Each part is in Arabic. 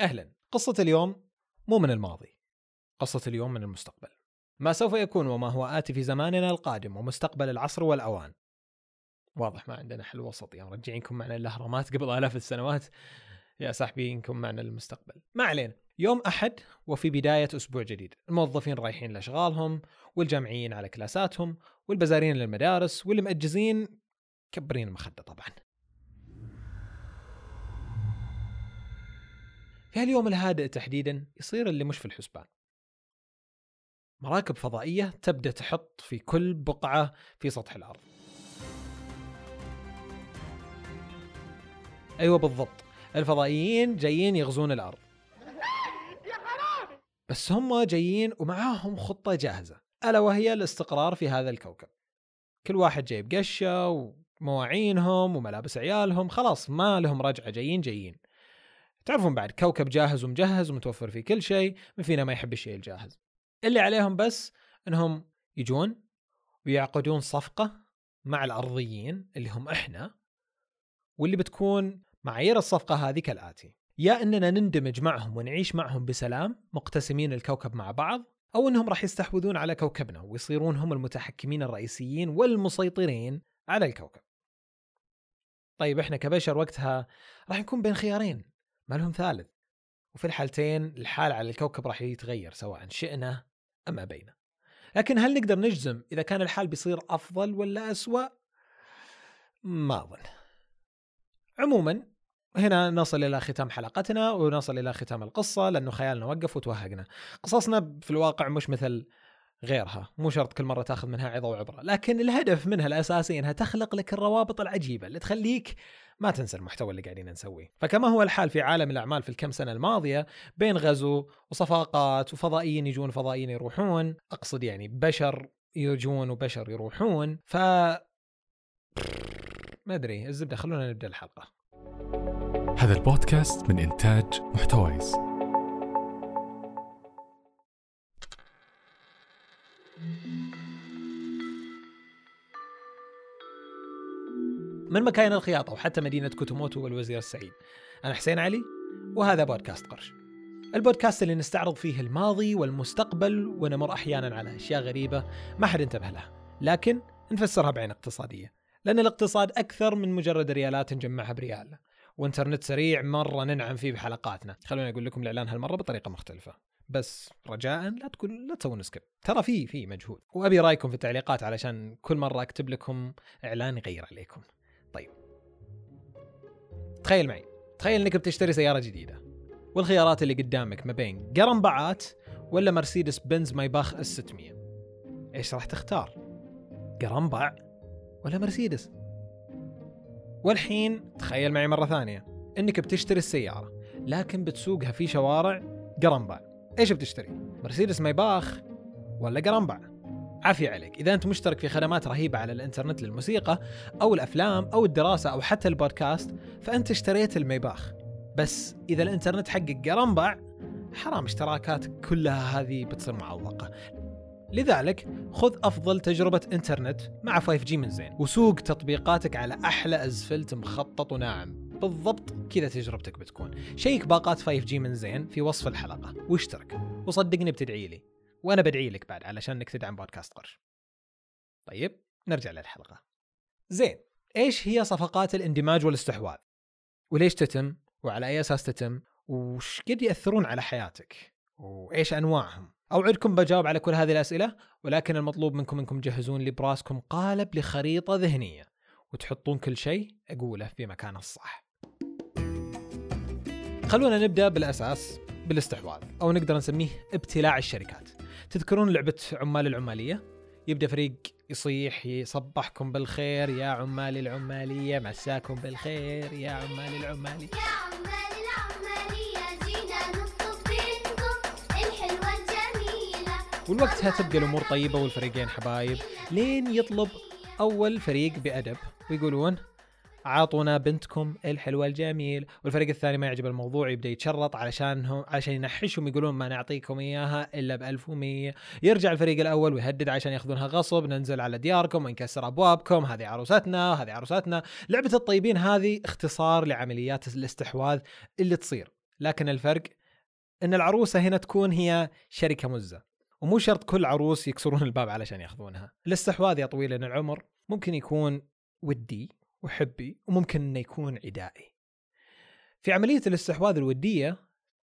أهلا. قصة اليوم مو من الماضي. قصة اليوم من المستقبل. ما سوف يكون وما هو آتي في زماننا القادم ومستقبل العصر والأوان. واضح ما عندنا حل وسط. يا مرجعينكم معنا الأهرامات قبل آلاف السنوات. يا صاحبي إنكم معنا المستقبل. ما علينا. يوم أحد وفي بداية أسبوع جديد. الموظفين رايحين لأشغالهم والجامعيين على كلاساتهم والبزارين للمدارس واللي مأجزين كبرين المخدة طبعا. في هاليوم الهادئ تحديدا يصير اللي مش في الحسبان. مراكب فضائية تبدأ تحط في كل بقعة في سطح الأرض. أيوة بالضبط الفضائيين جايين يغزون الأرض. بس هم جايين ومعاهم خطة جاهزة ألا وهي الاستقرار في هذا الكوكب. كل واحد جايب قشة ومواعينهم وملابس عيالهم خلاص ما لهم رجعة جايين جايين. تعرفون بعد كوكب جاهز ومجهز ومتوفر فيه كل شيء من فينا ما يحب الشيء الجاهز. اللي عليهم بس إنهم يجون ويعقدون صفقة مع الأرضيين اللي هم إحنا واللي بتكون معايير الصفقة هذه كالآتي. يا أننا نندمج معهم ونعيش معهم بسلام مقتسمين الكوكب مع بعض أو أنهم راح يستحوذون على كوكبنا ويصيرون هم المتحكمين الرئيسيين والمسيطرين على الكوكب. طيب إحنا كبشر وقتها راح نكون بين خيارين. ما لهم ثالث. وفي الحالتين الحال على الكوكب راح يتغير سواء شئنا أم أبينا. لكن هل نقدر نجزم إذا كان الحال بيصير أفضل ولا أسوأ؟ ما أظن. عموما هنا نصل إلى ختام حلقتنا ونصل إلى ختام القصة لأنه خيالنا وقف وتوهقنا. قصصنا في الواقع مش مثل غيرها مو شرط كل مرة تأخذ منها عظة وعبرة لكن الهدف منها الأساسي أنها تخلق لك الروابط العجيبة اللي تخليك ما تنسى المحتوى اللي قاعدين نسويه. فكما هو الحال في عالم الأعمال في الكم سنة الماضية بين غزو وصفاقات وفضائيين يجون فضائيين يروحون أقصد يعني بشر يجون وبشر يروحون ف ما أدري الزبدة خلونا نبدأ الحلقة. هذا البودكاست من إنتاج محتويس من مكاين الخياطة وحتى مدينة كوتوموتو والوزير السعيد. أنا حسين علي وهذا بودكاست قرش. البودكاست اللي نستعرض فيه الماضي والمستقبل ونمر أحيانا على أشياء غريبة ما حد انتبه لها. لكن نفسرها بعين اقتصادية لأن الاقتصاد أكثر من مجرد ريالات نجمعها بريال. وانترنت سريع مرة ننعم فيه بحلقاتنا. خلوني أقول لكم الإعلان هالمرة بطريقة مختلفة. بس رجاء لا تقول لا تسوون skip. ترى في في مجهود. وأبي رأيكم في التعليقات علشان كل مرة أكتب لكم إعلان يغير عليكم. طيب. تخيل معي. تخيل إنك بتشتري سيارة جديدة. والخيارات اللي قدامك ما بين قرنبعات ولا مرسيدس بنز مايباخ اس 600 إيش راح تختار؟ قرنبع ولا مرسيدس؟ والحين تخيل معي مرة ثانية. إنك بتشتري السيارة لكن بتسوقها في شوارع قرنبع إيش بتشتري؟ مرسيدس مايباخ ولا قرنبع؟ عافية عليك. إذا أنت مشترك في خدمات رهيبة على الإنترنت للموسيقى أو الأفلام أو الدراسة أو حتى البودكاست فأنت اشتريت الميباخ. بس إذا الإنترنت حقك قرنبع حرام اشتراكاتك كلها هذه بتصير معوقة. لذلك خذ أفضل تجربة إنترنت مع 5G من زين وسوق تطبيقاتك على أحلى ازفلت مخطط وناعم. بالضبط كذا تجربتك بتكون. شيك باقات 5G من زين في وصف الحلقة. واشترك. وصدقني بتدعي لي. وأنا بدعي لك بعد علشان إنك تدعم بودكاست قرش. طيب نرجع للحلقة. زين إيش هي صفقات الاندماج والاستحواذ؟ وليش تتم؟ وعلى أي أساس تتم؟ وش قد يأثرون على حياتك؟ وإيش أنواعهم؟ أوعدكم بجاوب على كل هذه الأسئلة ولكن المطلوب منكم إنكم تجهزون لي براسكم قالب لخريطة ذهنية وتحطون كل شيء أقوله في مكانه الصح. خلونا نبدأ بالأساس بالاستحواذ أو نقدر نسميه ابتلاع الشركات. تذكرون لعبة عمال العمالية؟ يبدأ فريق يصيح يصبحكم بالخير يا عمال العمالية مساكم بالخير يا عمال العمالية. يا عمال العمالية جينا نطلب منكم الحلوة الجميلة والوقتها تبقى الأمور طيبة والفريقين حبايب. لين يطلب أول فريق بأدب. ويقولون عاطونا بنتكم الحلوة الجميل. والفريق الثاني ما يعجب الموضوع يبدأ يتشرط علشان هم عشان ينحشهم يقولون ما نعطيكم إياها إلا ب 1100 يرجع الفريق الأول ويهدد عشان يأخذونها غصب. ننزل على دياركم ونكسر أبوابكم. هذه عروستنا هذه عروستنا. لعبة الطيبين هذه اختصار لعمليات الاستحواذ اللي تصير. لكن الفرق إن العروسة هنا تكون هي شركة مزة. ومو شرط كل عروس يكسرون الباب علشان يأخذونها. الاستحواذ يا طويل العمر ممكن يكون ودي. وحبي وممكن إنه يكون عدائي في عملية الاستحواذ الودية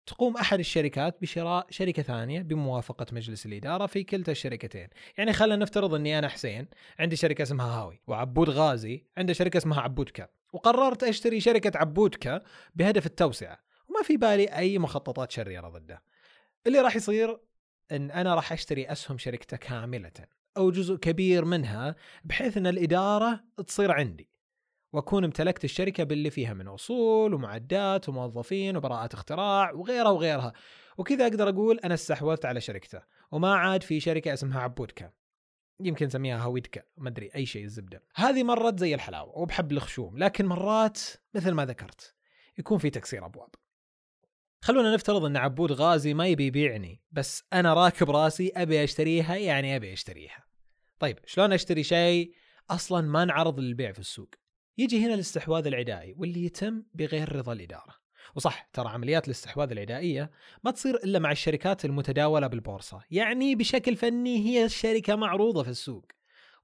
تقوم أحد الشركات بشراء شركة ثانية بموافقة مجلس الإدارة في كلتا الشركتين، يعني خلينا نفترض إني أنا حسين عندي شركة اسمها هاوي وعبود غازي عنده شركة اسمها عبودكا، وقررت أشتري شركة عبودكا بهدف التوسعة، وما في بالي أي مخططات شريرة ضده. اللي راح يصير إن أنا راح أشتري أسهم شركته كاملة أو جزء كبير منها بحيث إن الإدارة تصير عندي. وأكون امتلكت الشركة باللي فيها من أصول ومعدات وموظفين وبراءات اختراع وغيرها وغيرها. وكذا أقدر أقول أنا استحوذت على شركته وما عاد في شركة اسمها عبودكا. يمكن نسميها هاويدكا ما أدري أي شيء الزبدة. هذه مرات زي الحلاوة وبحب الخشوم لكن مرات مثل ما ذكرت يكون في تكسير أبواب. خلونا نفترض إن عبود غازي ما يبي يبيعني بس أنا راكب راسي أبي أشتريها يعني أبي أشتريها. طيب شلون أشتري شيء أصلا ما انعرض للبيع في السوق؟ يجي هنا الاستحواذ العدائي واللي يتم بغير رضا الإدارة. وصح ترى عمليات الاستحواذ العدائية ما تصير إلا مع الشركات المتداولة بالبورصة. يعني بشكل فني هي الشركة معروضة في السوق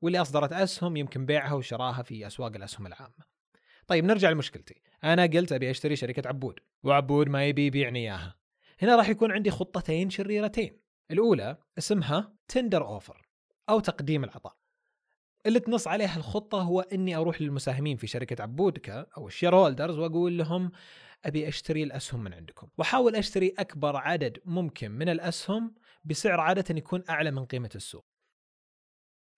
واللي أصدرت أسهم يمكن بيعها وشراها في أسواق الأسهم العامة. طيب نرجع لمشكلتي. أنا قلت أبي أشتري شركة عبود وعبود ما يبي يبيعني إياها هنا راح يكون عندي خطتين شريرتين. الأولى اسمها tender offer أو تقديم العطاء. اللي تنص عليها الخطة هو إني أروح للمساهمين في شركة عبودكا أو ال shareholders وأقول لهم أبي أشتري الأسهم من عندكم وأحاول أشتري أكبر عدد ممكن من الأسهم بسعر عادة يكون أعلى من قيمة السوق.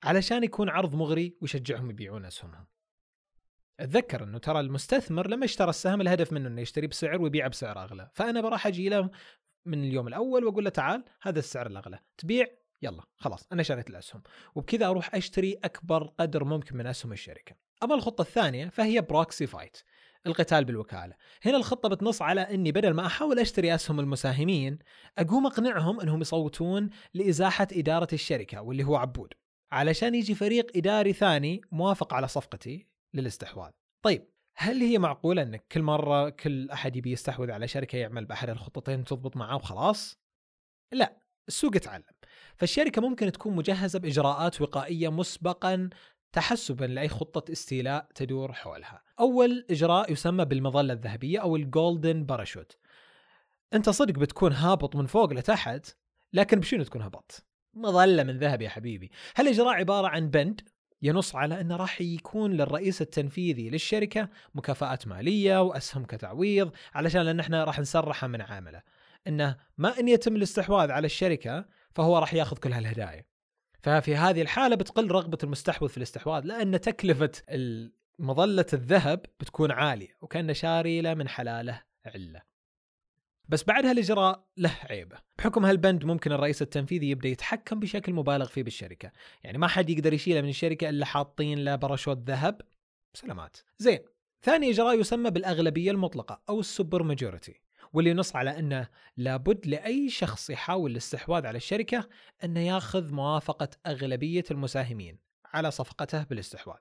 علشان يكون عرض مغري ويشجعهم يبيعون أسهمهم. أتذكر إنه ترى المستثمر لما اشترى السهم الهدف منه إنه يشتري بسعر ويبيع بسعر أغلى، فأنا بروح أجي له من اليوم الأول وأقول له تعال هذا السعر الأغلى، تبيع يلا خلاص أنا شريت الأسهم وبكذا أروح أشتري أكبر قدر ممكن من أسهم الشركة. أما الخطة الثانية فهي proxy fight القتال بالوكالة. هنا الخطة بتنص على إني بدل ما أحاول أشتري أسهم المساهمين أقوم أقنعهم إنهم يصوتون لإزاحة إدارة الشركة واللي هو عبود. علشان يجي فريق إداري ثاني موافق على صفقتي للاستحواذ. طيب هل هي معقولة إنك كل مرة كل أحد يبي يستحوذ على شركة يعمل بأحد الخطتين تضبط معاه وخلاص؟ لا، السوق يتعلم. فالشركة ممكن تكون مجهزة بإجراءات وقائية مسبقا تحسبا لأي خطة استيلاء تدور حولها. أول إجراء يسمى بالمظلة الذهبية أو ال golden parachute. أنت صدق بتكون هابط من فوق لتحت لكن بشنو تكون هبطت؟ مظلة من ذهب يا حبيبي. هالإجراء عبارة عن بند ينص على أنه راح يكون للرئيس التنفيذي للشركة مكافآت مالية وأسهم كتعويض علشان لأن إحنا راح نسرحه من عمله. إنه ما إن يتم الاستحواذ على الشركة فهو راح ياخذ كل هالهدايا. ففي هذه الحالة بتقل رغبة المستحوذ في الاستحواذ لأن تكلفة مظلة الذهب بتكون عالية وكأنه شاري له من حلاله علة. بس بعد هالإجراء له عيبه، بحكم هالبند ممكن الرئيس التنفيذي يبدأ يتحكم بشكل مبالغ فيه بالشركة، يعني ما حد يقدر يشيله من الشركة إلا حاطين له باراشوت ذهب سلامات. زين، ثاني إجراء يسمى بالأغلبية المطلقة أو ال super majority. واللي ينص على أنه لابد لأي شخص يحاول الاستحواذ على الشركة أنه ياخذ موافقة أغلبية المساهمين على صفقته بالاستحواذ.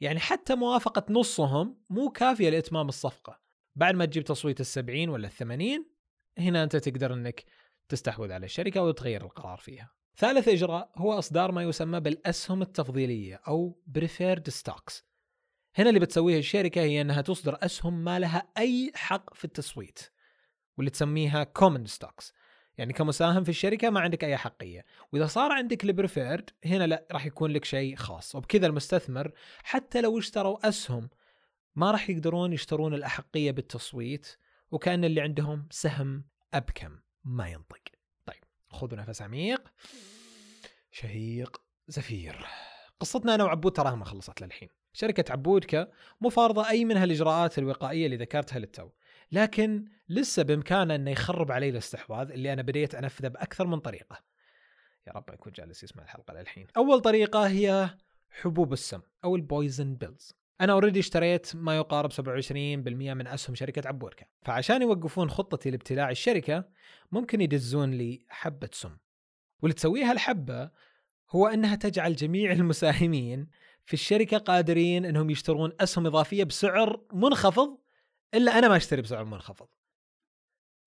يعني حتى موافقة نصهم مو كافية لإتمام الصفقة. بعد ما تجيب تصويت السبعين ولا الثمانين هنا أنت تقدر أنك تستحوذ على الشركة وتغير القرار فيها. ثالث إجراء هو إصدار ما يسمى بالأسهم التفضيلية أو preferred stocks. هنا اللي بتسويه الشركة هي أنها تصدر أسهم ما لها أي حق في التصويت. واللي تسميها common stocks يعني كمساهم في الشركة ما عندك أي أحقية. وإذا صار عندك ال preferred هنا لا راح يكون لك شيء خاص. وبكذا المستثمر حتى لو اشتروا أسهم ما راح يقدرون يشترون الأحقية بالتصويت وكأن اللي عندهم سهم أبكم. ما ينطق. طيب خذوا نفس عميق. شهيق زفير. قصتنا أنا وعبود تراها ما خلصت للحين. شركة عبودكا مو فارضة أي من هالإجراءات الوقائية اللي ذكرتها للتو. لكن لسه بإمكانه إنه يخرب علي الاستحواذ اللي أنا بديت أنفذه بأكثر من طريقة. يا رب يكون جالس يسمع الحلقة للحين. أول طريقة هي حبوب السم أو ال poison pills. أنا already اشتريت ما يقارب 27% من أسهم شركة عبودكا، فعشان يوقفون خطتي لابتلاع الشركة ممكن يدزون لي حبة سم. واللي تسويها الحبة هو إنها تجعل جميع المساهمين في الشركة قادرين إنهم يشترون أسهم إضافية بسعر منخفض إلا أنا ما أشتري بسعر منخفض.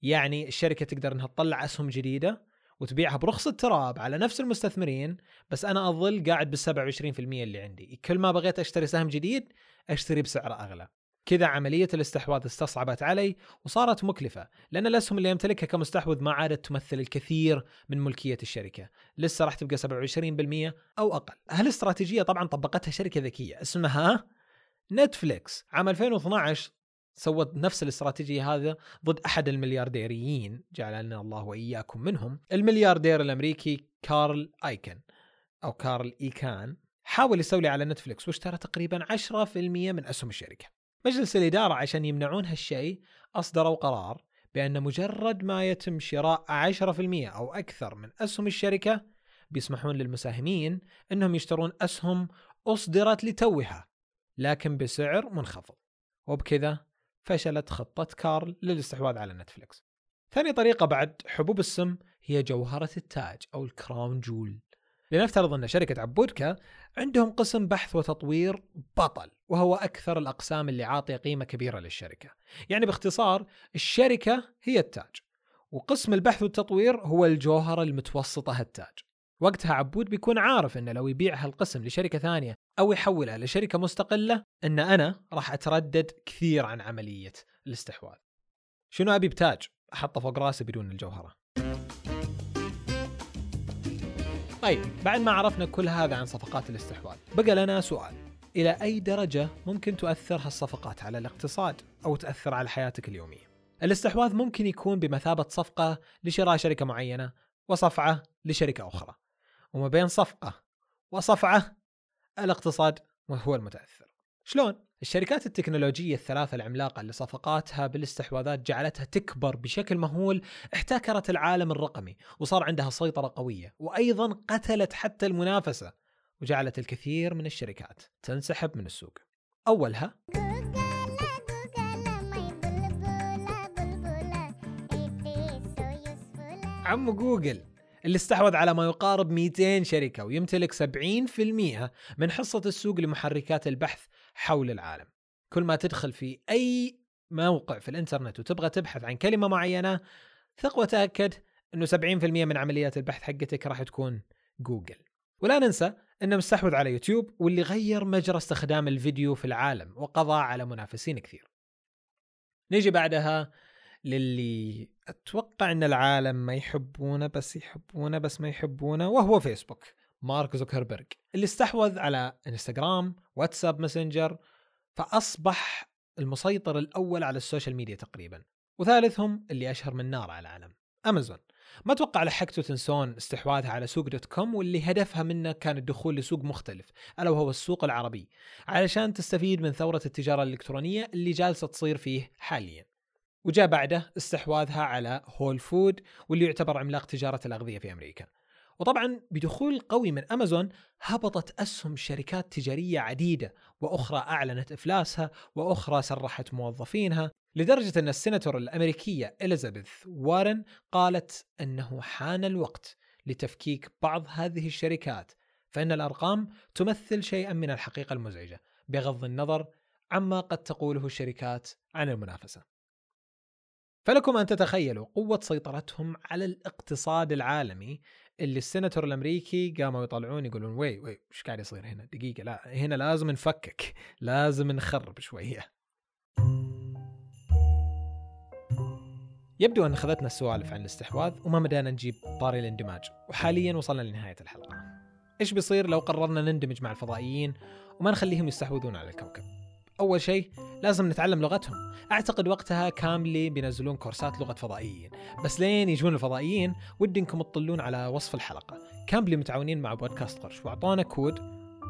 يعني الشركة تقدر إنها تطلع أسهم جديدة وتبيعها برخص التراب على نفس المستثمرين بس أنا أظل قاعد بال 27% اللي عندي. كل ما بغيت أشتري سهم جديد أشتري بسعر أغلى. كذا عملية الاستحواذ استصعبت علي وصارت مكلفة لأن الأسهم اللي أمتلكها كمستحوذ ما عادت تمثل الكثير من ملكية الشركة. لسه راح تبقى 27% أو أقل. هالاستراتيجية طبعا طبقتها شركة ذكية؟ اسمها نتفليكس عام 2012 سوت نفس الاستراتيجية هذا ضد أحد المليارديريين جعلنا الله وإياكم منهم. الملياردير الأمريكي كارل آيكن أو كارل إيكان حاول يستولي على نتفليكس واشترى تقريبا 10% من أسهم الشركة. مجلس الإدارة عشان يمنعون هالشيء أصدروا قرار بأن مجرد ما يتم شراء 10% أو أكثر من أسهم الشركة بيسمحون للمساهمين أنهم يشترون أسهم أصدرت لتوها لكن بسعر منخفض. وبكذا فشلت خطة كارل للاستحواذ على نتفليكس. ثاني طريقة بعد حبوب السم هي جوهرة التاج أو الكراون جول. لنفترض أن شركة عبودكا عندهم قسم بحث وتطوير بطل وهو أكثر الأقسام اللي عاطية قيمة كبيرة للشركة. يعني باختصار الشركة هي التاج وقسم البحث والتطوير هو الجوهرة المتوسطة هالتاج. وقتها عبود بيكون عارف إنه لو يبيع هالقسم لشركة ثانية أو يحولها لشركة مستقلة إن أنا راح أتردد كثير عن عملية الاستحواذ. شنو أبي بتاج؟ أحطه فوق راسي بدون الجوهرة. طيب بعد ما عرفنا كل هذا عن صفقات الاستحواذ، بقى لنا سؤال. إلى أي درجة ممكن تؤثر هالصفقات على الاقتصاد أو تاثر على حياتك اليومية؟ الاستحواذ ممكن يكون بمثابة صفقة لشراء شركة معينة وصفعة لشركة أخرى. وما بين صفقة وصفعة الاقتصاد هو المتأثر. شلون؟ الشركات التكنولوجية الثلاثة العملاقة اللي صفقاتها بالاستحواذات جعلتها تكبر بشكل مهول احتكرت العالم الرقمي وصار عندها سيطرة قوية وأيضا قتلت حتى المنافسة وجعلت الكثير من الشركات تنسحب من السوق. أولها عمو جوجل. اللي استحوذ على ما يقارب 200 شركة ويمتلك 70% من حصة السوق لمحركات البحث حول العالم. كل ما تدخل في أي موقع في الإنترنت وتبغى تبحث عن كلمة معينة ثق وتأكد أنه 70% من عمليات البحث حقتك راح تكون جوجل. ولا ننسى أنه مستحوذ على يوتيوب واللي غير مجرى استخدام الفيديو في العالم وقضى على منافسين كثير. نيجي بعدها للي أتوقع إن العالم ما يحبونه بس يحبونه بس ما يحبونه وهو فيسبوك مارك زوكربيرج اللي استحوذ على انستغرام واتساب ماسنجر فأصبح المسيطر الأول على ال social media تقريبا وثالثهم اللي أشهر من نار على العالم امازون ما أتوقع لحقتوا تنسون استحواذها على سوق دوت كوم واللي هدفها منه كان الدخول لسوق مختلف ألا وهو السوق العربي علشان تستفيد من ثورة التجارة الإلكترونية اللي جالسة تصير فيه حاليا. وجاء بعده استحواذها على هول فود واللي يعتبر عملاق تجارة الأغذية في أمريكا. وطبعا بدخول قوي من أمازون هبطت أسهم شركات تجارية عديدة وأخرى أعلنت إفلاسها وأخرى سرحت موظفينها لدرجة أن السيناتور الأمريكية إليزابيث وارن قالت أنه حان الوقت لتفكيك بعض هذه الشركات فإن الأرقام تمثل شيئا من الحقيقة المزعجة بغض النظر عما قد تقوله الشركات عن المنافسة. فلكم أن تتخيلوا قوة سيطرتهم على الاقتصاد العالمي اللي السيناتور الأمريكي قاموا يطلعون يقولون وي وي إيش قاعد يصير هنا؟ دقيقة لا هنا لازم نفكك لازم نخرب شوية. يبدو أن أخذتنا السوالف عن الاستحواذ وما مدانا نجيب طاري الاندماج وحاليا وصلنا لنهاية الحلقة. إيش بيصير لو قررنا نندمج مع الفضائيين وما نخليهم يستحوذون على الكوكب؟ أول شيء لازم نتعلم لغتهم. أعتقد وقتها كامبلي بينزلون كورسات لغة فضائيين. بس لين يجون الفضائيين ودي إنكم تطلون على وصف الحلقة. كامبلي متعاونين مع بودكاست قرش واعطونا كود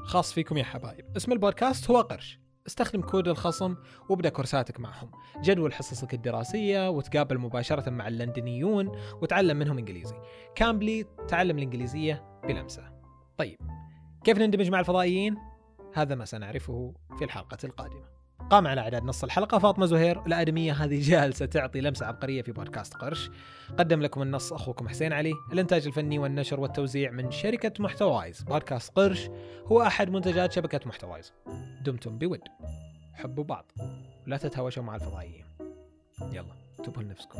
خاص فيكم يا حبايب. اسم البودكاست هو قرش. استخدم كود الخصم وابدأ كورساتك معهم. جدول حصصك الدراسية وتقابل مباشرة مع اللندنيون وتعلم منهم إنجليزي. كامبلي تعلم الإنجليزية بلمسة. طيب كيف نندمج مع الفضائيين؟ هذا ما سنعرفه في الحلقة القادمة. قام على إعداد نص الحلقة فاطمة زهير الادميه هذه جالسة تعطي لمسة عبقرية في بودكاست قرش. قدم لكم النص أخوكم حسين علي. الإنتاج الفني والنشر والتوزيع من شركة محتوايز. بودكاست قرش هو أحد منتجات شبكة محتوايز. دمتم بود. حبوا بعض. ولا تتهاوشوا مع الفضائيين. يلا انتبهوا لنفسكم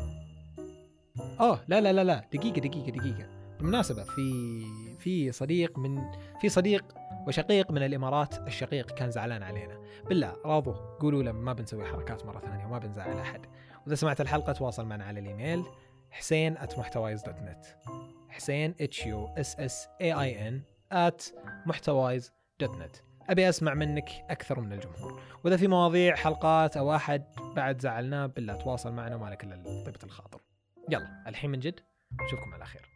أوه لا لا لا لا. دقيقة دقيقة دقيقة. بالمناسبة في في صديق من في صديق وشقيق من الإمارات الشقيق كان زعلان علينا. بالله راضوا قولوا له ما بنسوي حركات مرة ثانية وما بنزعل أحد. وإذا سمعت الحلقة تواصل معنا على الإيميل حسين محتوايز dot net حسين H U S S A I N at محتوايز dot net أبي أسمع منك أكثر من الجمهور. وإذا في مواضيع حلقات أو أحد بعد زعلناه بالله تواصل معنا وما لك إلا طيبه الخاطر. يلا الحين من جد نشوفكم على خير.